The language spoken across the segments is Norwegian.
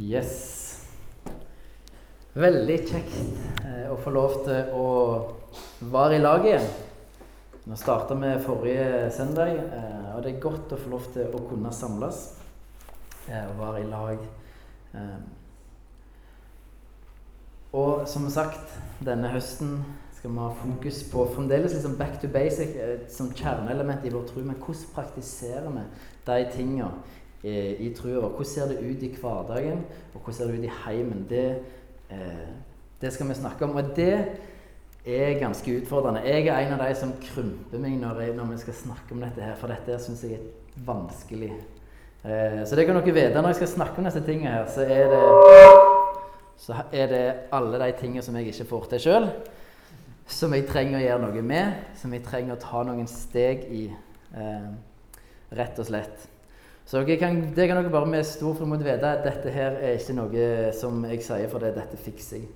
Yes. Veldig kjekt eh, å få lov til å være i lag igjen. Nå starta vi forrige søndag, eh, og det er godt å få lov til å kunne samles eh, og være i lag. Og som sagt, denne høsten skal vi ha fokus på fremdeles liksom back to basic som kjerneelement i vår tro. Men hvordan praktiserer vi de tingene i trua. Hvordan ser det ut i hverdagen, og hvordan ser det ut i heimen? Det, eh, det skal vi snakke om. Og det er ganske utfordrende. Jeg er en av de som krymper meg når, jeg, når vi skal snakke om dette her, for dette syns jeg er vanskelig. Eh, så det kan dere vite når jeg skal snakke om disse tingene her, så er det så er det alle de tingene som jeg ikke får til sjøl, som jeg trenger å gjøre noe med, som jeg trenger å ta noen steg i, eh, rett og slett. Så kan, det kan dere bare med stor frimodighet vite dette her er ikke noe som jeg sier for det dette fikser jeg.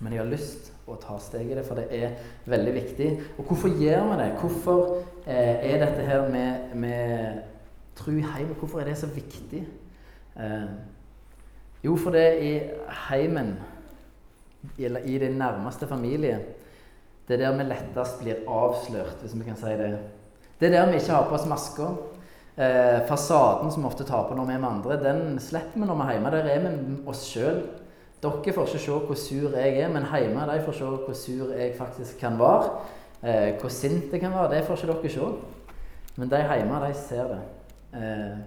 Men jeg har lyst å ta steg i det, for det er veldig viktig. Og hvorfor gjør vi det? Hvorfor eh, er dette her med, med tro heimen Hvorfor er det så viktig? Eh, jo, for det er i heimen, eller i den nærmeste familie, det er der vi lettest blir avslørt, hvis vi kan si det. Det er der vi ikke har på oss masker. Eh, fasaden som vi ofte tar på når vi er med andre, den slipper vi når vi er hjemme. Der er vi oss sjøl. Dere får ikke se hvor sur jeg er, men hjemme de får se hvor sur jeg faktisk kan være. Eh, hvor sint jeg kan være, det får ikke dere se. Men de hjemme, de ser det. Eh,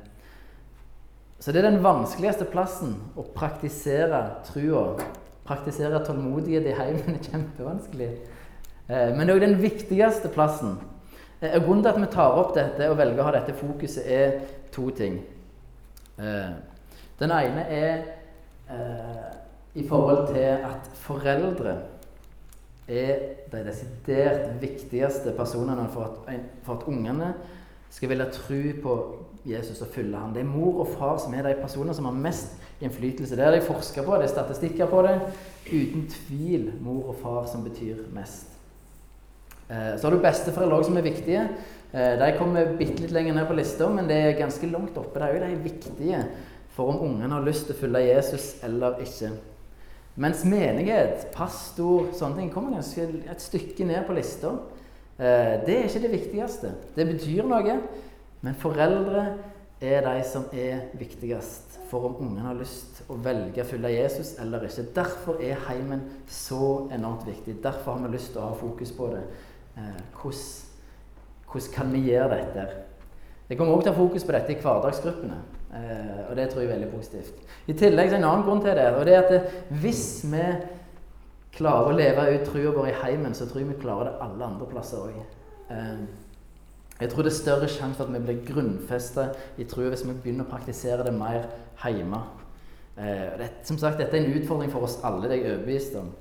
så det er den vanskeligste plassen å praktisere trua. Praktisere tålmodighet i heimen er kjempevanskelig. Eh, men det er òg den viktigste plassen grunnen til at vi tar opp dette og velger å ha dette fokuset, er to ting. Eh, den ene er eh, i forhold til at foreldre er de desidert viktigste personene for at, for at ungene skal ville tro på Jesus og følge ham. Det er mor og far som er de personene som har mest innflytelse. Det har de forska på, det er statistikker på det. Uten tvil mor og far som betyr mest. Eh, så har du besteforeldre som er viktige. Eh, de kommer bitte litt lenger ned på lista, men det er ganske langt oppe. Det er jo de viktige for om ungen har lyst til å følge Jesus eller ikke. Mens menighet, pastor, sånne ting kommer ganske et stykke ned på lista. Eh, det er ikke det viktigste. Det betyr noe, men foreldre er de som er viktigst for om ungen har lyst å velge å følge Jesus eller ikke. Derfor er heimen så enormt viktig. Derfor har vi lyst til å ha fokus på det. Eh, hvordan, kan vi gjøre dette? Jeg kommer også til å ha fokus på dette i hverdagsgruppene. Eh, og det tror jeg er veldig positivt. I tillegg er det en annen grunn til det. og det er at Hvis vi klarer å leve ut trua vår i heimen, så tror jeg vi klarer det alle andre plasser òg. Eh, jeg tror det er større sjanse for at vi blir grunnfesta i trua hvis vi begynner å praktisere det mer hjemme. Det, som sagt, Dette er en utfordring for oss alle, det er jeg overbevist om.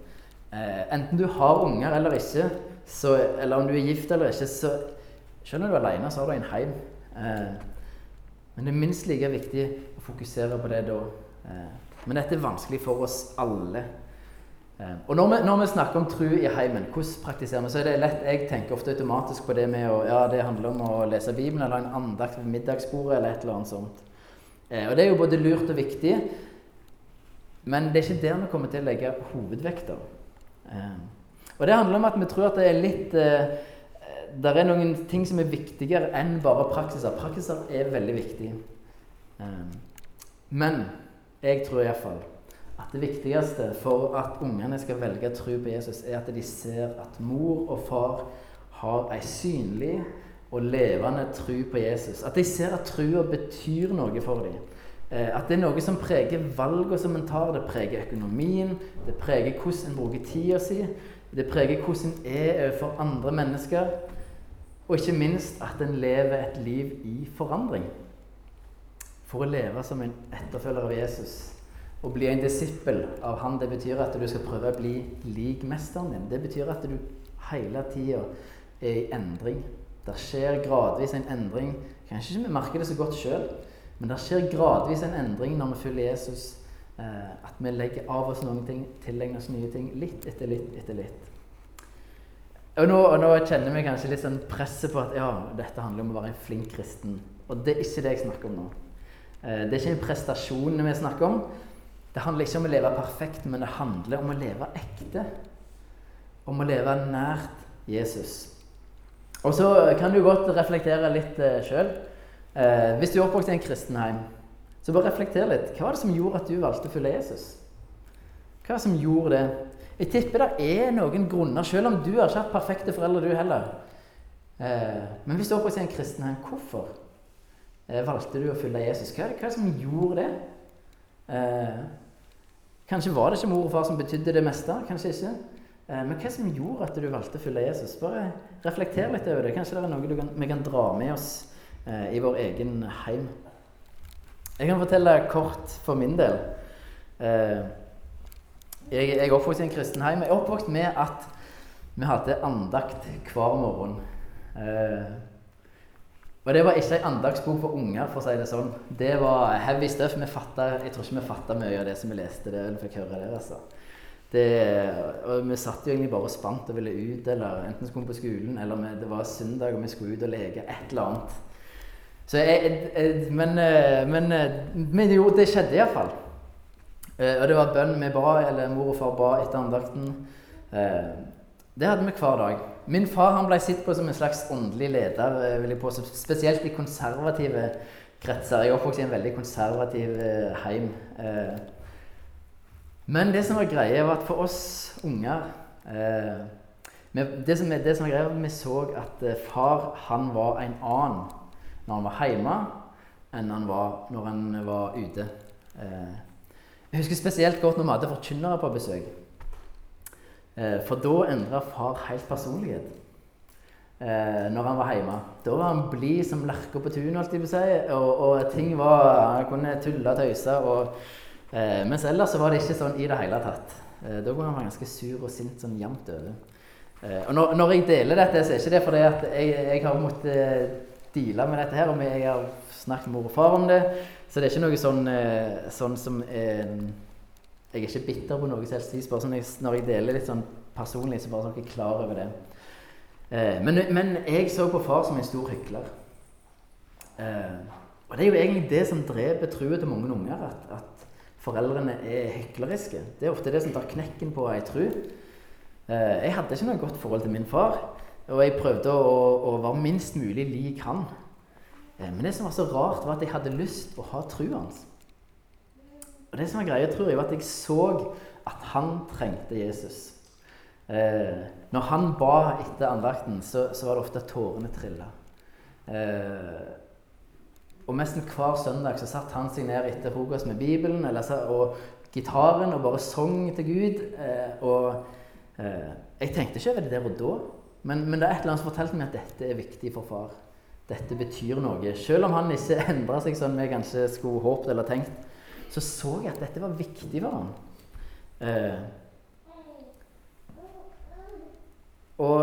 Enten du har unger eller ikke, så, eller om du er gift eller ikke, så om du alene, så har du en heim. Eh, men det er minst like viktig å fokusere på det da. Eh, men dette er vanskelig for oss alle. Eh, og når vi, når vi, snakker om tru i heimen, hvordan praktiserer vi? Så er det lett, Jeg tenker ofte automatisk på det med å ja, det handler om å lese Bibelen eller en andakt ved middagsbordet eller et eller annet sånt. Eh, og det er jo både lurt og viktig, men det er ikke der vi kommer til å legge hovedvekta. Eh, og det handler om at vi tror at det er litt eh, Det er noen ting som er viktigere enn bare praksiser. Praksiser er veldig viktig. Eh, men jeg tror iallfall at det viktigste for at ungene skal velge å tro på Jesus, er at de ser at mor og far har ei synlig og levende tro på Jesus. At de ser at trua betyr noe for dem. Eh, at det er noe som preger valgene som en tar. Det preger økonomien, det preger hvordan en bruker tida si. Det preger hvordan en er overfor andre mennesker, og ikke minst at en lever et liv i forandring. For å leve som en etterfølger av Jesus og bli en disippel av han, det betyr at du skal prøve å bli lik mesteren din. Det betyr at du hele tida er i endring. Det skjer gradvis en endring. Kanskje ikke vi merker det så godt sjøl, men det skjer gradvis en endring når vi følger Jesus at vi legger av oss noen ting, tilegner oss nye ting litt etter litt etter litt. Og nå, og nå kjenner vi kanskje litt sånn presset på at ja, dette handler om å være en flink kristen. Og det er ikke det jeg snakker om nå. Eh, det er ikke prestasjonene vi snakker om. Det handler ikke om å leve perfekt, men det handler om å leve ekte. Om å leve nært Jesus. Og så kan du godt reflektere litt eh, sjøl. Eh, hvis du er oppvokst i en kristen heim, så bare reflekter litt. Hva var det som gjorde at du valgte å følge Jesus? Hva det som gjorde det? Jeg tipper det er noen grunner, selv om du har ikke hatt perfekte foreldre, du heller. Eh, men hvis du er oppvokst i en kristen her, hvorfor eh, valgte du å følge Jesus? Hva er det, hva er det som gjorde det? Eh, Kanskje var det ikke mor og far som betydde det meste. kanskje ikke. Eh, men hva som gjorde at du valgte å følge Jesus? Bare reflekter litt over det. Kanskje det er noe kan, vi kan dra med oss eh, i vår egen heim. Jeg kan fortelle kort for min del. Eh, jeg, er oppvokst i en kristen heim. Jeg er oppvokst med at vi hadde andakt hver morgen. Eh, og det var ikke ei andaktsbok for unger, for å si det sånn. Det var heavy stuff. Vi fattet, jeg tror ikke vi fatta mye av det som vi leste. det eller fikk høre det. altså. Det, og vi satt jo egentlig bare og spant og ville ut, eller enten skulle vi på skolen, eller vi, det var søndag og vi skulle ut og leke et eller annet. Jeg, jeg, men, eh, men, eh, men jo, det skjedde iallfall. Eh, og det var bønn vi ba, eller mor og far ba etter andakten. Det hadde vi hver dag. Min far han ble sett på som en slags åndelig leder, eh, vil jeg påstå, spesielt i konservative kretser. Jeg oppvokste oppvokst i en veldig konservativ eh, heim. Eh. Men det som var greia, var at for oss unger det som, det som var greia, Vi så at far han var en annen når han var hjemme, enn han var når han var ute. Jeg husker spesielt godt når vi hadde forkynnere på besøk. Eh, for da endra far helt personlighet eh, når han var hjemme. Da var han blid som lerka på tunet. Og, og, ting var Han kunne tulle og tøyse. Eh, mens ellers var det ikke sånn i det hele tatt. Eh, da kunne han være ganske sur og sint sånn jevnt over. Eh, og når, når, jeg deler dette, så er ikke det fordi at jeg, jeg har måttet eh, deale med dette her. Og jeg har snakket med mor og far om det. Så det er ikke noe sånn, sånn som jeg er ikke bitter på noe vis. bare sånn jeg, Når jeg deler litt sånn personlig, så bare så dere er klar over det. Eh, men, men, jeg så på far som en stor hykler. Eh, og det er jo egentlig det som dreper troen til mange unger. At, at, foreldrene er hykleriske. Det er ofte det som tar knekken på ei tru. Eh, jeg hadde ikke noe godt forhold til min far. Og jeg prøvde å, å være minst mulig lik han. Eh, men det som var så rart, var at jeg hadde lyst å ha trua hans. Og det som var greia, tror jeg, var at jeg så at han trengte Jesus. Eh, når han ba etter andakten, så, så var det ofte at tårene trilla. Eh, og nesten hver søndag så satt han seg ned etter frokost med Bibelen eller, og gitaren og bare sang til Gud. Eh, og eh, jeg tenkte ikke over det der og da, men, men, det er et eller annet som fortalte meg at dette er viktig for far. Dette betyr noe. Selv om han ikke endra seg sånn vi kanskje skulle håpet eller tenkt så så jeg at dette var viktig for han. Eh, og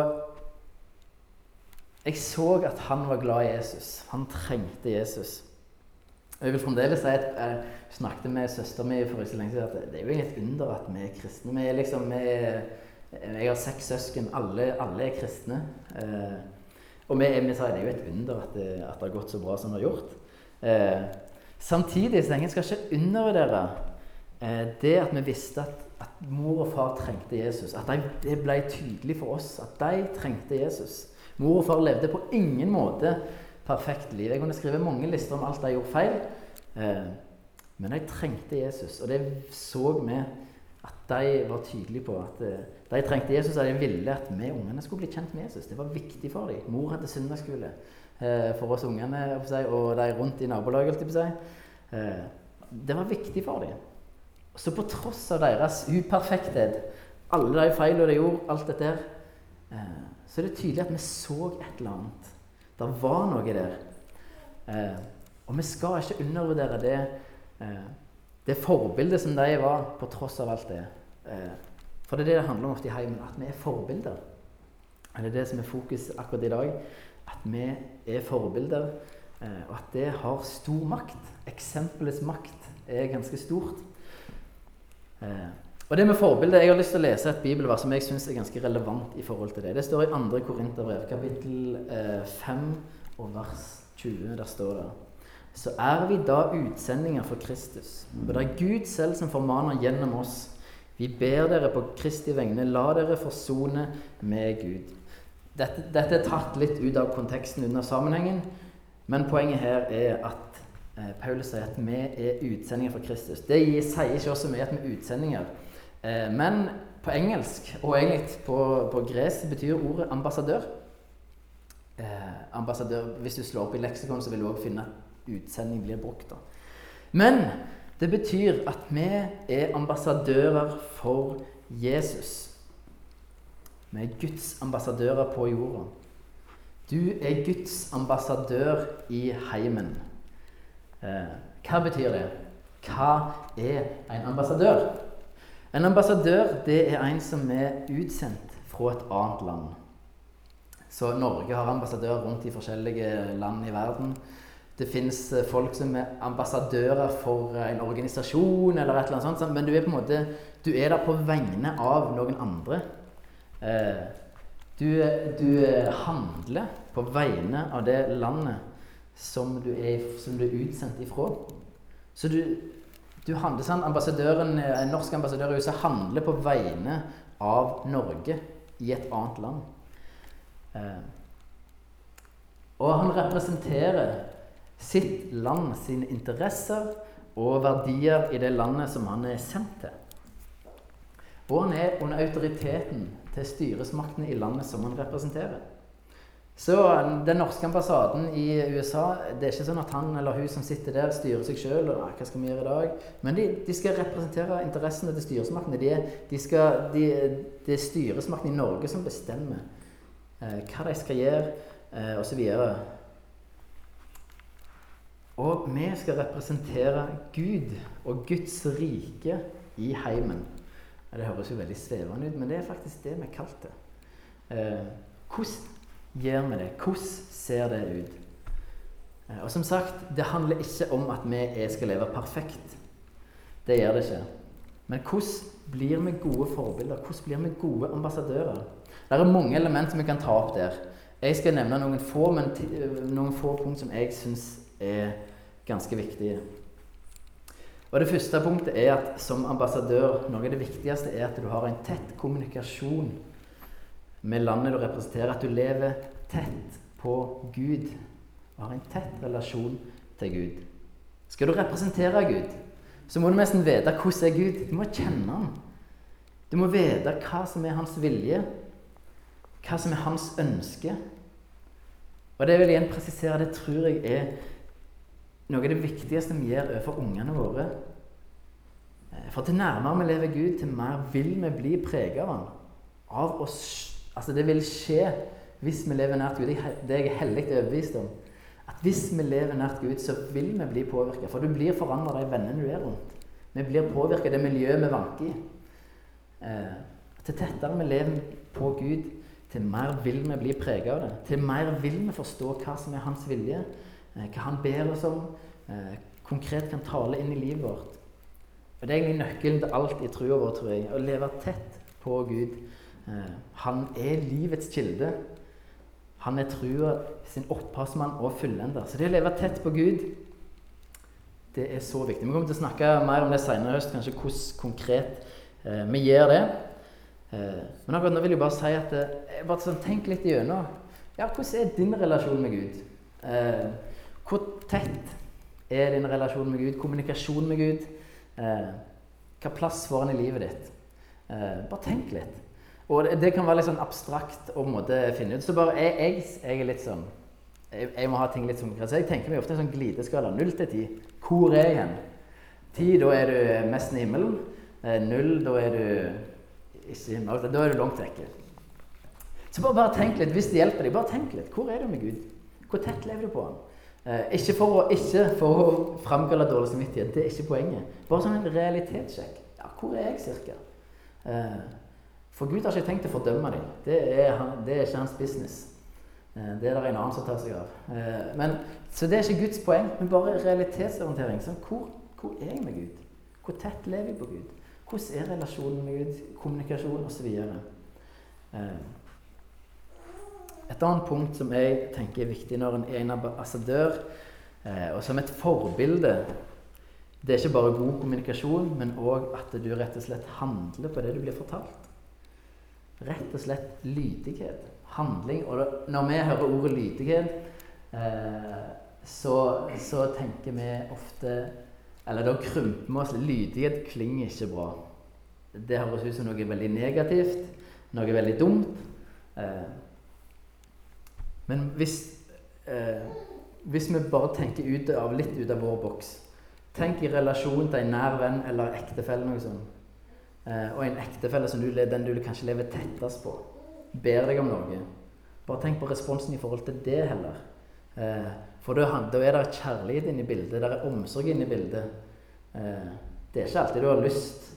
jeg så at han var glad i Jesus. Han trengte Jesus. Og jeg vil fremdeles si at jeg snakket med søsteren min for ikke lenge siden at det er jo et under at vi er kristne. Vi er liksom, vi er, jeg har seks søsken. Alle, alle er kristne. Eh, og vi, vi sa det er jo et under at det, at det har gått så bra som det har gjort. Eh, Samtidig så jeg skal ikke undervurdere eh, det at vi visste at, at, mor og far trengte Jesus. At de, det ble tydelig for oss at de trengte Jesus. Mor og far levde på ingen måte perfekt liv. Jeg kunne skrive mange lister om alt de gjorde feil. Eh, men de trengte Jesus, og det så vi at de var tydelige på. At eh, de trengte Jesus, og de ville at vi ungene skulle bli kjent med Jesus. Det var viktig for dem. Mor hadde søndagsskole. Eh, for oss ungene og de rundt i nabolaget. Eh, det var viktig for dem. Så på tross av deres uperfekthet, alle de feilene de gjorde, alt dette eh, så er det tydelig at vi så et eller annet. Det var noe der. Og vi skal ikke undervurdere det, det forbildet som de var, på tross av alt det. For det er det det handler om ofte i heimen, at vi er forbilder. Det er det som er fokus akkurat i dag at vi er forbilder, eh, og at det har stor makt. Eksempelets makt er ganske stort. Eh, og det med forbilder, Jeg har lyst til å lese et bibelvers som jeg syns er ganske relevant i forhold til det. Det står i 2. Korinterbrev, kapittel 5 eh, og vers 20. Der står det så er vi da utsendinger for Kristus. Og det er Gud selv som formaner gjennom oss. Vi ber dere på Kristi vegne, la dere forsone med Gud. Dette, dette, er tatt litt ut av konteksten under sammenhengen, men poenget her er at eh, Paulus sier at vi er utsendinger for Kristus. Det sier ikke også mye at vi er utsendinger. Eh, men på engelsk, og egentlig på, på gresk, betyr ordet ambassadør. Eh, ambassadør. Hvis du slår opp i leksikon, så vil du òg finne utsending blir brukt. Da. Men det betyr at vi er ambassadører for Jesus. Vi er Guds ambassadører på jorda. Du er Guds ambassadør i heimen. Eh, hva betyr det? Hva er en ambassadør? En ambassadør det er en som er utsendt fra et annet land. Så Norge har ambassadører rundt i forskjellige land i verden. Det fins eh, folk som er ambassadører for en organisasjon, eller et eller annet sånt, men du er på en måte, du er der på vegne av noen andre. Eh, du, du, handler på vegne av det landet som du er, som du er utsendt ifra. Så du, du handler sånn, ambassadøren, En norsk ambassadør i USA handler på vegne av Norge i et annet land. Eh, og han representerer sitt land, sine interesser og verdier i det landet som han er sendt til. Og han er under autoriteten til styresmaktene i landet som han representerer. Så Den norske ambassaden i USA Det er ikke sånn at han eller hun som sitter der, styrer seg sjøl. Hva skal vi gjøre i dag? Men de, de skal representere interessene til styresmaktene. De, de de, det er styresmaktene i Norge som bestemmer eh, hva de skal gjøre, eh, osv. Og vi skal representere Gud og Guds rike i heimen. Det høres jo veldig svevende ut, men det er faktisk det vi er kalt det. Eh, hvordan gjør vi det? Hvordan ser det ut? Eh, og som sagt, det handler ikke om at vi skal leve perfekt. Det gjør det ikke. Men hvordan blir vi gode forbilder? Hvordan blir vi gode ambassadører? Det er mange elementer vi kan ta opp der. Jeg skal nevne noen få, men noen få punkt som jeg syns er ganske viktige. Og Det første punktet er at som ambassadør noe av det viktigste er at du har en tett kommunikasjon med landet du representerer. At du lever tett på Gud og har en tett relasjon til Gud. Skal du representere Gud, så må du nesten vite hvordan er Gud. Du må kjenne ham. Du må vite hva som er hans vilje, hva som er hans ønske. Og det vil jeg igjen presisere, det tror jeg er noe av det viktigste vi gjør overfor ungene våre. Eh, for til nærmere vi lever Gud, til mer vil vi bli preget av Han. Av oss, altså det vil skje hvis vi lever nært Gud. Det er jeg hellig overbevist om. At hvis vi lever nært Gud, så vil vi bli påvirka. For du blir forandra av de vennene du er rundt. Vi blir påvirka av det miljøet vi vanker i. Eh, til tettere vi lever på Gud, til mer vil vi bli prega av det. Til mer vil vi forstå hva som er hans vilje. Eh, hva han ber oss om, eh, konkret kan tale inn i livet vårt. Og Det er egentlig nøkkelen til alt i trua vår, tror jeg. Å leve tett på Gud. Eh, han er livets kilde. Han er trua sin opphavsmann og fullender. Så det å leve tett på Gud, det er så viktig. Vi kommer til å snakke mer om det senere i høst, kanskje hvordan konkret vi gjør det. Men akkurat nå vil jeg bare si at bare sånn, tenk litt igjennom. Ja, hvordan er din relasjon med Gud? Hvor tett er din relasjon med Gud, kommunikasjon med Gud? Eh, hva plass får han i livet ditt? Eh, bare tenk litt. Og det, det, kan være litt sånn abstrakt å finne ut. Så bare jeg, jeg, jeg er litt sånn jeg, jeg, må ha ting litt som jeg tenker meg ofte en sånn glideskala. Null til ti. Hvor er jeg hen? Ti, da er du mest i himmelen. Eh, null, da er du ikke i himmelen. Da er du langt vekke. Så bare, bare tenk litt. Hvis det hjelper deg, bare tenk litt. Hvor er du med Gud? Hvor tett lever du på ham? Eh, ikke, for å, ikke for å framkalle dårlig samvittighet, det er ikke poenget. Bare sånn en realitetssjekk. Ja, hvor er jeg cirka? Eh, for Gud har ikke tenkt å fordømme dem. Det er, det er ikke hans business. Eh, det er det en annen som tar seg av. Men, så det er ikke Guds poeng, men bare realitetsorientering. Sånn, hvor, hvor, er jeg med Gud? Hvor tett lever jeg på Gud? Hvordan er relasjonen med Gud? Kommunikasjon osv. Et annet punkt som jeg tenker er viktig når en er en ambassadør, Eh, og som et forbilde Det er ikke bare god kommunikasjon, men òg at du rett og slett handler på det du blir fortalt. Rett og slett lydighet. Handling. Og når vi hører ordet lydighet, eh, så, så, tenker vi ofte Eller da krymper vi oss. Lydighet klinger ikke bra. Det høres ut som noe veldig negativt, noe veldig dumt. Eh, men hvis, eh, hvis vi bare tenker ut av, litt ut av vår boks Tenk i relasjon til en nær venn eller ektefelle. noe sånt. Eh, og en ektefelle som du, den du kanskje lever tettest på, ber deg om noe. Bare tenk på responsen i forhold til det heller. Eh, for da, er det kjærlighet inne i bildet, det er omsorg inne i bildet. Eh, det er ikke alltid du har lyst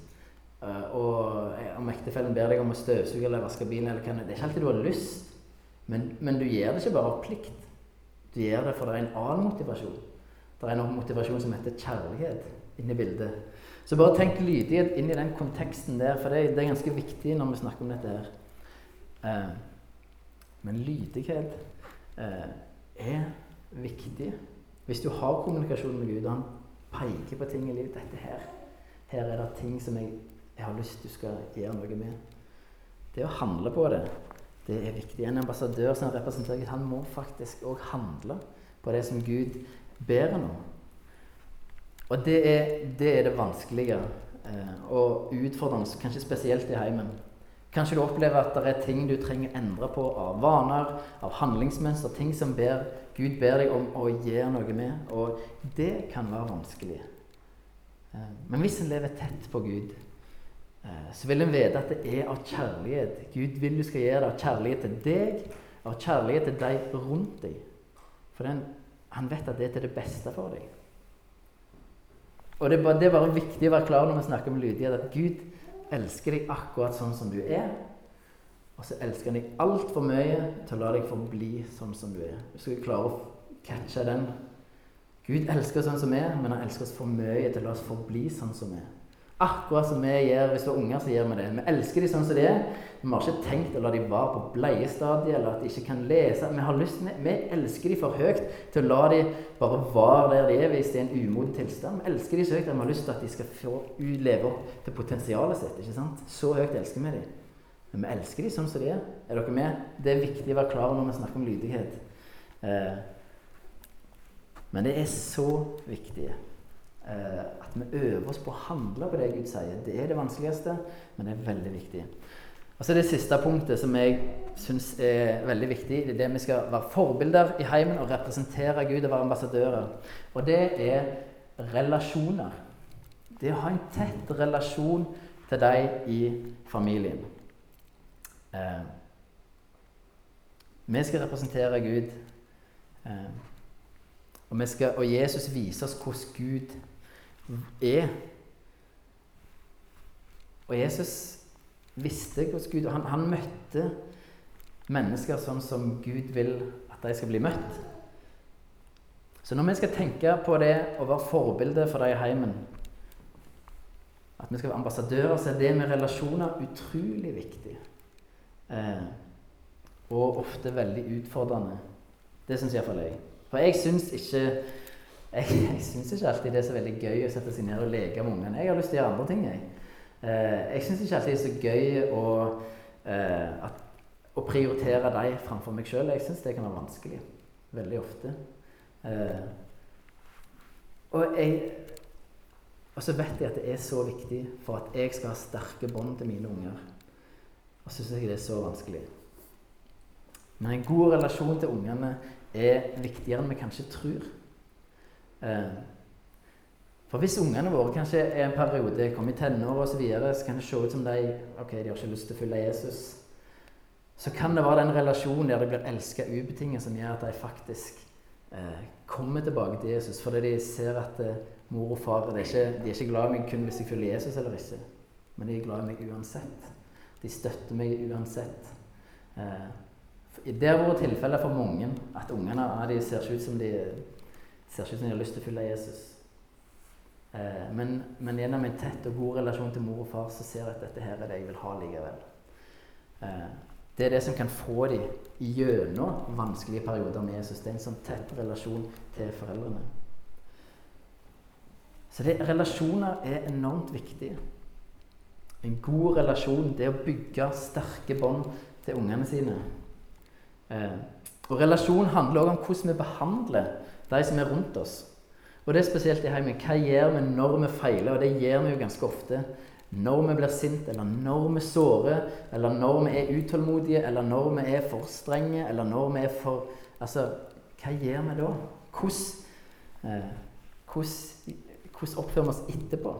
eh, og om ektefellen ber deg om å støvsuge eller vaske bilen, eller hva, det er ikke alltid du har lyst. Men, men, du gjør det ikke bare av plikt. Du gjør det for det er en annen motivasjon. Det er en motivasjon som heter kjærlighet inni bildet. Så bare tenk lydighet inn i den konteksten der, for det, det er ganske viktig når vi snakker om dette her. Eh, men lydighet eh, er viktig. Hvis du har kommunikasjon med Gud, og han peker på ting i livet dette her, her er det ting som jeg, jeg har lyst til du skal gjøre noe med. Det å handle på det, det er viktig. En ambassadør som representerer Gud, han må faktisk òg handle på det som Gud ber ham om. Og det er det, er det vanskelige eh, og utfordrende, kanskje spesielt i heimen. Kanskje du opplever at det er ting du trenger å endre på av vaner, av handlingsmønster, ting som ber, Gud ber deg om å gjøre noe med. Og det kan være vanskelig. Eh, men hvis en lever tett på Gud, så vil en vite at det er av kjærlighet. Gud vil du skal gjøre det av kjærlighet til deg, av kjærlighet til de rundt deg. For den, han vet at det er til det beste for deg. Og det det er bare viktig å være klar når vi snakker om lydighet, at Gud elsker deg akkurat sånn som du er. Og så elsker han deg altfor mye til å la deg forbli sånn som du er. Du skal klare å catche den. Gud elsker oss sånn som vi er, men han elsker oss for mye til å la oss forbli sånn som vi er. Akkurat som vi gjør hvis vi er unger, så gjør vi det. Vi elsker dem sånn som de er. Vi har ikke tenkt å la dem være på bleiestadiet eller at de ikke kan lese. Vi, har lyst, vi, elsker dem for høyt til å la dem bare være der de er hvis det er en umoden tilstand. Vi elsker dem så høyt at vi har lyst til at de skal få leve opp til potensialet sitt. ikke sant? Så høyt elsker vi dem. Men vi elsker dem sånn som de er. Er dere med? Det er viktig å være klar når vi snakker om lydighet. Eh, men det er så viktig at vi øver oss på å handle på det Gud sier. Det er det vanskeligste, men det er veldig viktig. Og så er det siste punktet som jeg syns er veldig viktig. Det er det vi skal være forbilder i heimen og representere Gud og være ambassadører. Og det er relasjoner. Det å ha en tett relasjon til deg i familien. Eh, vi skal representere Gud. Eh, og, skal, og Jesus viser oss hvordan Gud er. Og Jesus visste hvordan Gud han, han møtte mennesker sånn som Gud vil at de skal bli møtt. Så når vi skal tenke på det å være forbilde for de i heimen, at vi skal være ambassadører, så er det med relasjoner utrolig viktig. Eh, og ofte veldig utfordrende. Det syns iallfall jeg. For jeg syns ikke jeg, jeg syns ikke alltid det er så veldig gøy å sette seg ned og leke med ungene. Jeg har lyst til å gjøre andre ting. Jeg, eh, jeg syns ikke alltid det er så gøy å, eh, at, å prioritere dem framfor meg sjøl. Jeg syns det kan være vanskelig. Veldig ofte. Eh, og, jeg, og så vet jeg at det er så viktig for at jeg skal ha sterke bånd til mine unger. Og så syns jeg det er så vanskelig. Men en god relasjon til ungene er viktigere enn vi kanskje tror. Eh, for hvis ungene våre kanskje er en periode kommer i tenår osv., så, videre, så kan det se ut som de ok, de har ikke lyst til å følge Jesus. Så kan det være den relasjonen der de blir elska ubetinget, som gjør at de faktisk eh, kommer tilbake til Jesus. Fordi de ser at eh, mor og far de er, ikke, de er ikke glad i meg kun hvis jeg følger Jesus eller ikke. Men de er glad i meg uansett. De støtter meg uansett. Eh, det har vært tilfellet for mange at ungene de ser ikke ut som de ser ikke ut som de har lyst til å følge Jesus. Eh, men, men, gjennom en tett og god relasjon til mor og far så ser jeg at dette her er det jeg vil ha likevel. Eh, Det er det som kan få dem gjennom vanskelige perioder med Jesus. Det er en sånn tett relasjon til foreldrene. Så det, relasjoner er enormt viktige. En god relasjon, det å bygge sterke bånd til ungene sine. Eh, og relasjon handler også om hvordan vi behandler de som er rundt oss. Og det er spesielt i heimen. Hva gjør vi når vi feiler? Og det gjør vi jo ganske ofte. Når vi blir sinte, eller når vi sårer, eller når vi er utålmodige, eller når vi er for strenge, eller når vi er for Altså, hva gjør vi da? Hvordan, eh, oppfører vi oss etterpå?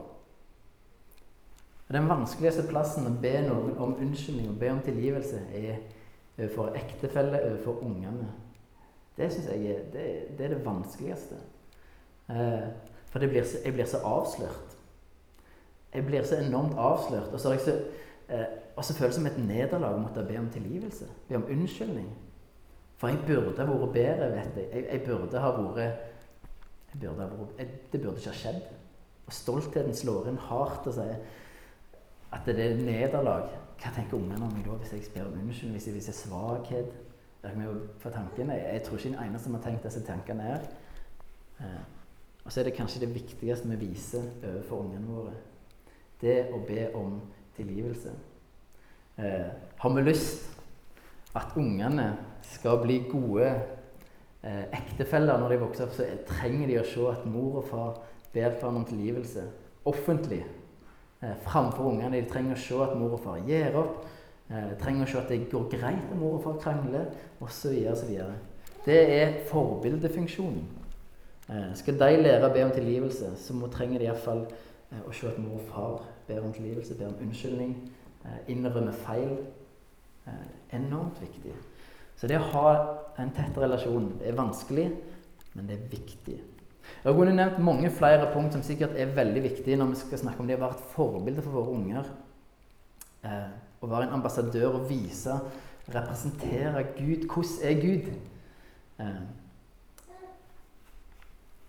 Den vanskeligste plassen å be noen om unnskyldning og be om tilgivelse er overfor ektefelle, overfor ungene. Det syns jeg er det, det, er det vanskeligste. Eh, for blir så, jeg blir så avslørt. Jeg blir så enormt avslørt. Og så, er jeg så, eh, og så føles det som et nederlag å måtte be om tilgivelse. Be om unnskyldning. For jeg burde ha vært bedre, vet jeg. Jeg, jeg burde ha vært, burde ha vært jeg, Det burde ikke ha skjedd. Og stoltheten slår inn hardt og sier at det er nederlag. Hva tenker ungene om meg da hvis jeg ber om unnskyldning, hvis jeg viser svakhet? For tanken, jeg, jeg tror ikke en eneste som har tenkt disse tankene er. Eh, og så er det kanskje det viktigste vi viser overfor ungene våre. Det å be om tilgivelse. Eh, har vi lyst at ungene skal bli gode eh, ektefeller når de vokser opp, så trenger de å se at mor og far ber for om tilgivelse offentlig eh, framfor ungene. De trenger å se at mor og far gir opp. Eh, trenger se at det går greit om mor og far krangler, osv. osv. Det er forbildefunksjonen. Eh, skal de lære å be om tilgivelse, så må, trenger de iallfall eh, å se at mor og far ber om tilgivelse, ber om unnskyldning, eh, innrømmer feil. Eh, enormt viktig. Så det å ha en tett relasjon er vanskelig, men det er viktig. Jeg kunne nevnt mange flere punkt som sikkert er veldig viktige når vi skal snakke om det å være et forbilde for våre unger. Eh, å være en ambassadør og vise, representere Gud. Hvordan er Gud? Eh,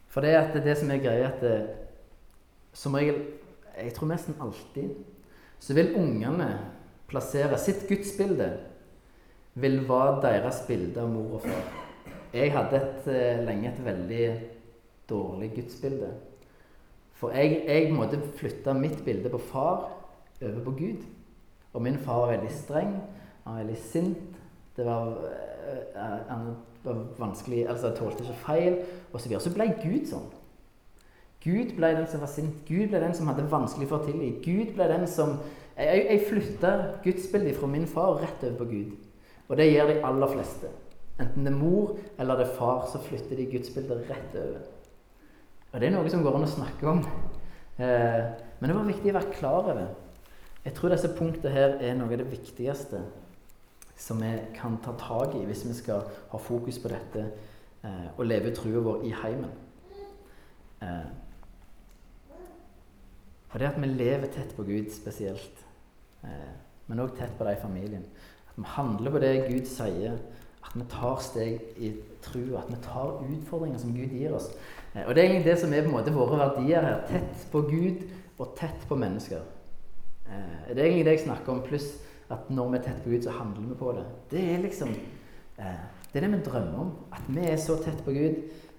for det er det som er greia, at det, som regel Jeg tror nesten alltid så vil ungene plassere sitt gudsbilde vil være deres bilde av mor og far. Jeg hadde et, eh, lenge et veldig dårlig gudsbilde. For jeg, jeg måtte flytte mitt bilde på far over på Gud. Og min far var veldig streng, han var veldig sint. Det var, uh, han var vanskelig, altså jeg tålte ikke feil, og Så, så ble Gud sånn. Gud ble den som var sint. Gud ble den som hadde vanskelig for å tilgi. Gud ble den som Jeg, jeg flytta gudsbildet fra min far rett over på Gud. Og det gjør de aller fleste. Enten det er mor eller det er far, så flytter de gudsbildet rett over. Og det er noe som går an å snakke om. Eh, men det var viktig å være klar over. Jeg tror disse punktene her er noe av det viktigste som vi kan ta tak i hvis vi skal ha fokus på dette eh, og leve trua vår i heimen. Eh, og det at vi lever tett på Gud spesielt, eh, men òg tett på de i familien. At vi handler på det Gud sier. At vi tar steg i tro. At vi tar utfordringer som Gud gir oss. Eh, og Det er egentlig det som er på en måte våre verdier her. Tett på Gud og tett på mennesker. Eh, det er egentlig det jeg snakker om, pluss at når vi er tett på Gud, så handler vi på det. Det er liksom eh, Det er det vi drømmer om. At vi er så tett på Gud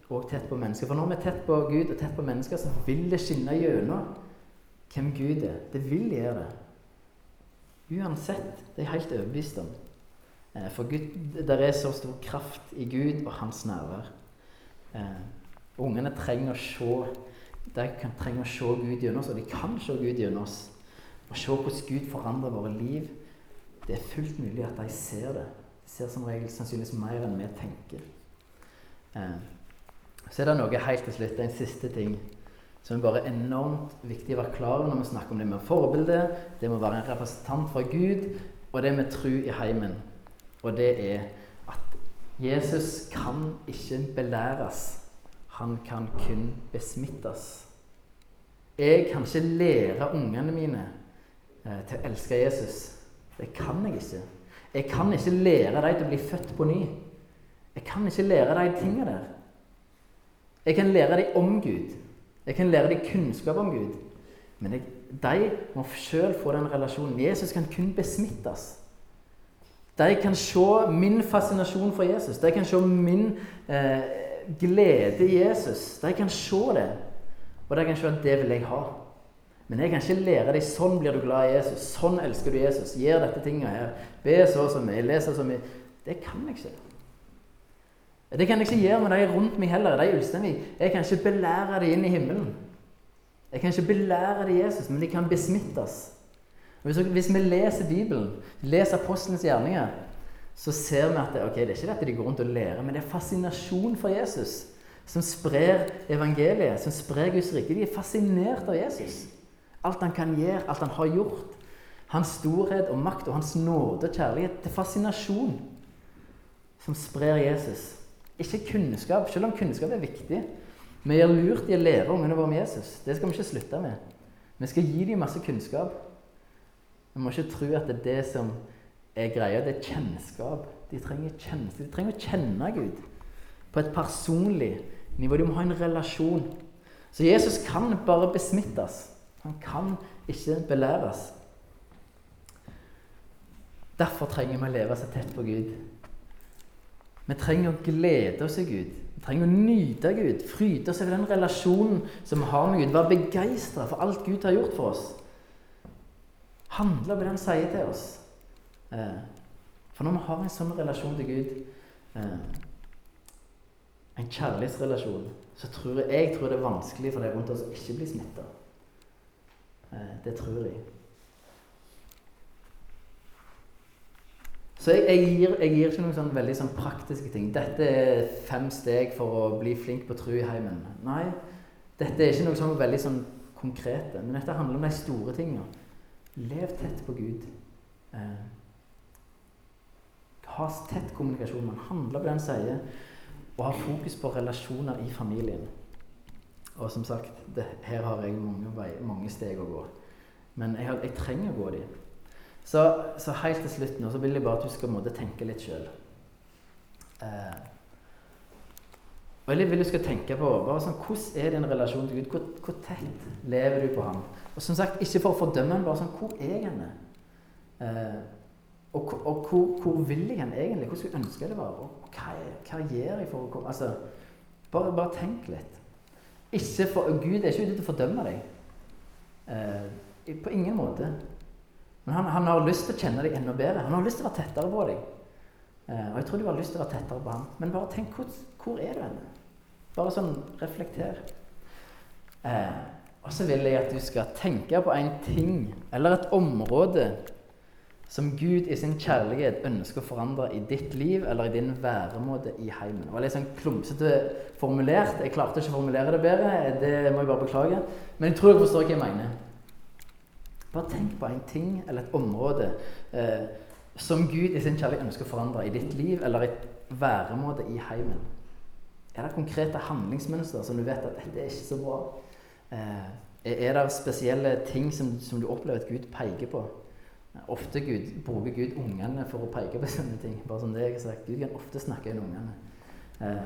og tett på mennesker. For når vi er tett på Gud og tett på mennesker, så vil det skinne gjennom hvem Gud er. Det vil gjøre det. Uansett. Det er jeg helt overbevist om. For Gud, det er så stor kraft i Gud og hans nærvær. Ungene trenger å se de trenger å se Gud gjennom oss, og de kan se Gud gjennom oss. Og se hvordan Gud forandrer våre liv. Det er fullt mulig at de ser det. De ser som regel sannsynligvis mer enn vi tenker. Eh. Så er det noe helt til slutt, en siste ting som er bare enormt viktig å være klar over når vi snakker om det med forbilde, det med å være en representant for Gud, og det med tro i heimen. Og det er at Jesus kan ikke belæres han kan kun besmittes. Jeg kan ikke lære ungene mine til å elske Jesus. Det kan jeg ikke. Jeg kan ikke lære dem til å bli født på ny. Jeg kan ikke lære de tingene der. Jeg kan lære dem om Gud. Jeg kan lære dem kunnskap om Gud. Men jeg, de må sjøl få den relasjonen. Jesus kan kun besmittes. De kan se min fascinasjon for Jesus. De kan se min eh, glede i Jesus. De kan se det. Og de kan se at det vil jeg ha. Men jeg kan ikke lære deg sånn blir du glad i Jesus. Sånn elsker du Jesus. Gjør dette tinget her. Be så og så mye. Les så mye. Det kan jeg ikke. Det kan jeg ikke gjøre med de rundt meg heller. de meg. Jeg kan ikke belære dem inn i himmelen. Jeg kan ikke belære dem Jesus, men de kan besmittes. Hvis, hvis, vi leser Bibelen, leser apostelens gjerninger, så ser vi at det, okay, det er ikke dette de går rundt og lærer, men det er fascinasjon for Jesus som sprer evangeliet, som sprer Guds rike. De er fascinert av Jesus. Alt han kan gjøre, alt han har gjort. Hans storhet og makt og hans nåde og kjærlighet. Det er fascinasjon som sprer Jesus. Ikke kunnskap, selv om kunnskap er viktig. Vi gjør lurt i å lære ungene våre om Jesus. Det skal vi ikke slutte med. Vi skal gi dem masse kunnskap. Vi må ikke tro at det er det som er greia. Det er kjennskap. De trenger, kjennskap. de trenger å kjenne Gud på et personlig nivå. De må ha en relasjon. Så Jesus kan bare besmittes. Han kan ikke belæres. Derfor trenger vi å leve så tett på Gud. Vi trenger å glede oss i Gud. Vi trenger å nyte Gud, fryde oss over den relasjonen som vi har med Gud. Være begeistra for alt Gud har gjort for oss. Handle på det han sier til oss. Eh, for når vi har en sånn relasjon til Gud, eh, en kjærlighetsrelasjon, så tror jeg, jeg tror det er vanskelig for de rundt oss å ikke bli smitta. Eh, det tror jeg. Så jeg, jeg, gir, jeg, gir, ikke noen sånn veldig sånn praktiske ting. Dette er fem steg for å bli flink på tro i heimen. Nei, dette er ikke noe sånn veldig sånn konkrete. Men dette handler om de store tingene. Lev tett på Gud. Eh, ha tett kommunikasjon. Man handler på det han sier, og ha fokus på relasjoner i familien. Og som sagt, det, her har jeg mange, vei, mange, steg å gå. Men jeg, jeg trenger å gå dem. Så, så, helt til slutt nå så vil jeg bare at du skal måtte tenke litt sjøl. Eh, og jeg vil du skal tenke på bare sånn, hvordan er din relasjon til Gud. Hvor, hvor, tett lever du på ham? Og som sagt, Ikke for å fordømme ham, bare sånn Hvor er han? Eh, og, og hvor, hvor, vil jeg han egentlig? Hvordan skulle jeg det var? Og hva, hva gjør jeg for å komme altså, bare, bare tenk litt. Ikke for, Gud er ikke ute til å fordømme deg. Eh, på ingen måte. Men han, han, har lyst til å kjenne deg enda bedre. Han har lyst til å være tettere på deg. Eh, og jeg tror du har lyst til å være tettere på ham. Men bare tenk hvor, hvor er du henne? Bare sånn reflekter. Eh, og så vil jeg at du skal tenke på en ting eller et område som Gud i sin kjærlighet ønsker å forandre i ditt liv eller i din væremåte i heimen. Det var litt sånn klumsete formulert. Jeg klarte ikke å formulere det bedre. Det må jeg bare beklage. Men jeg tror jeg forstår hva jeg mener. Bare tenk på en ting eller et område eh, som Gud i sin kjærlighet ønsker å forandre i ditt liv eller i væremåte i heimen. Er det konkrete handlingsmønster som du vet at dette er ikke så bra? Eh, er det spesielle ting som, som du opplever at Gud peker på? Ofte Gud, bruker Gud ungene for å peke på sånne ting. Bare som det jeg har sagt. Gud kan ofte snakke inn ungene. Eh,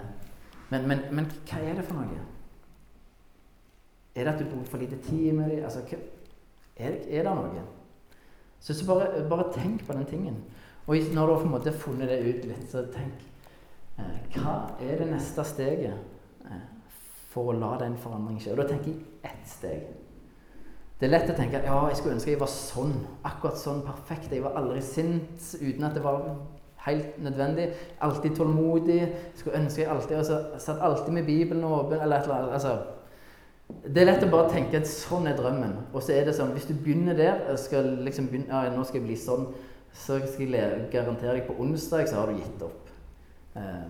men, men, men, hva er det for noe? Er det at du bruker for lite tid med dem? Altså, er, det, er det noe? Så, så bare, bare, tenk på den tingen. Og når du har på en måte funnet det ut litt, så tenk eh, Hva er det neste steget eh, for å la den forandringen skje? Og da tenker jeg ett steg. Det er lett å tenke ja, jeg skulle ønske jeg var sånn. Akkurat sånn perfekt. Jeg var aldri sint uten at det var helt nødvendig. Alltid tålmodig. Skulle ønske jeg alltid altså, satt alltid med Bibelen åpen. eller et eller annet. Altså, det er lett å bare tenke at sånn er drømmen. Og så er det sånn, hvis du begynner der skal liksom begynne, ja, nå skal jeg bli sånn, så skal jeg garantere deg på onsdag så har du gitt opp. Eh,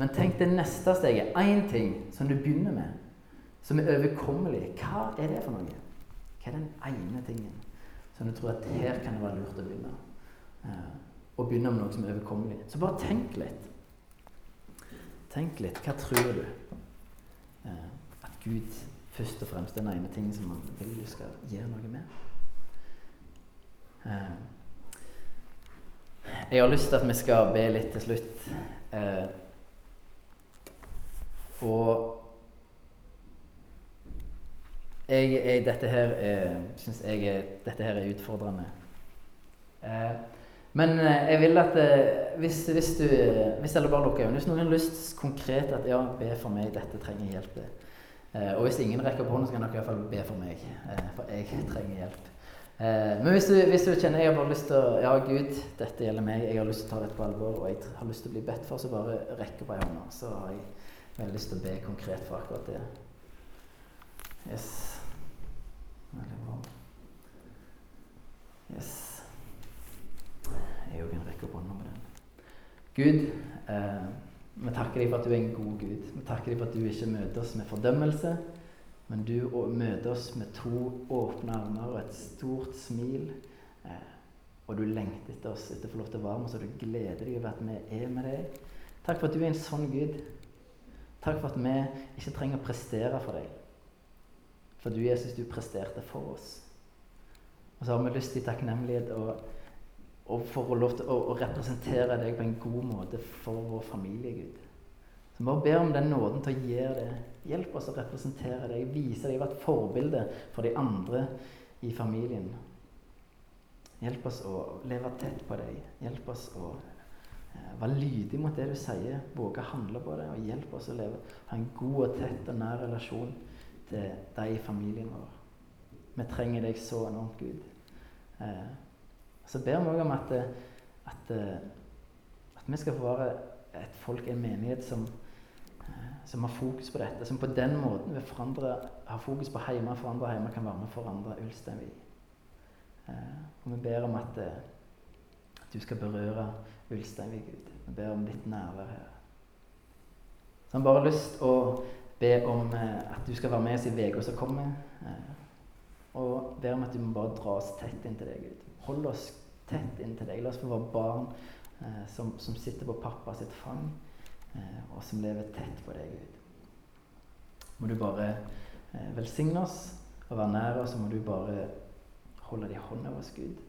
men tenk det neste steget. Én ting som du begynner med, som er overkommelig. Hva er det for noe? Er den ene tingen som du tror at her kan det være lurt å begynne? Eh, å begynne med noe som er overkommelig. Så bare tenk litt. Tenk litt. Hva tror du eh, at Gud først og fremst den ene tingen som han vil du skal gjøre noe med? Eh, jeg har lyst til at vi skal be litt til slutt. Eh, og jeg, jeg, dette her er, syns jeg dette her er utfordrende. Eh, Men eh, jeg vil at eh, hvis, hvis du Hvis eller bare lukker øynene Hvis noen har lyst konkret at ja, be for meg, dette trenger hjelp til. Eh, og hvis ingen rekker opp hånden, så kan dere i hvert fall be for meg. Eh, for jeg trenger hjelp. Eh, men hvis du, hvis du, kjenner jeg har bare lyst til å Ja, Gud, dette gjelder meg. Jeg har lyst til å ta dette på alvor, og jeg har lyst til å bli bedt for, så bare rekk opp ei hånd. Så har jeg veldig lyst til å be konkret for akkurat det. Yes. Veldig bra. Yes. Jeg òg kan rekke opp hånda med den. Gud, eh, vi takker deg for at du er en god Gud. Vi takker deg for at du ikke møter oss med fordømmelse, men du møter oss med to åpne armer og et stort smil. Eh, og du lengter etter oss etter å få lov til å være med oss, og du gleder deg over at vi er med deg. Takk for at du er en sånn Gud. Takk for at vi ikke trenger å prestere for deg. For du, Jesus, du presterte for oss. Og så har vi lyst til takknemlighet og og for å lov til å, å, representere deg på en god måte for vår familie, Gud. Så bare ber om den nåden til å gjøre det. Hjelp oss å representere deg, vise deg, være et forbilde for de andre i familien. Hjelp oss å leve tett på deg. Hjelp oss å eh, være lydig mot det du sier, våge å handle på det. Og hjelp oss å leve, ha en god og tett og nær relasjon til deg i familien vår. Vi trenger deg så enormt, Gud. Eh, så ber vi òg om at, at, at, vi skal få være et folk, en menighet, som, som, har fokus på dette. Som på den måten vil forandre, har fokus på hjemme for andre hjemme, kan være med for andre Ulsteinvik. Eh, og vi ber om at, at du skal berøre Ulsteinvik, Gud. Vi ber om ditt nærvær her. Så han bare har lyst å be om eh, at du skal være med oss i uka som kommer. Og ber om at du må bare dra oss tett inntil deg, Gud. Hold oss tett inntil deg. La oss få være barn eh, som, som, sitter på pappa sitt fang, eh, og som lever tett på deg, Gud. Må du bare velsigne oss og være nær oss, så må du bare holde det i hånda vår, Gud.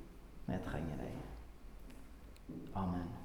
Vi trenger deg. Amen.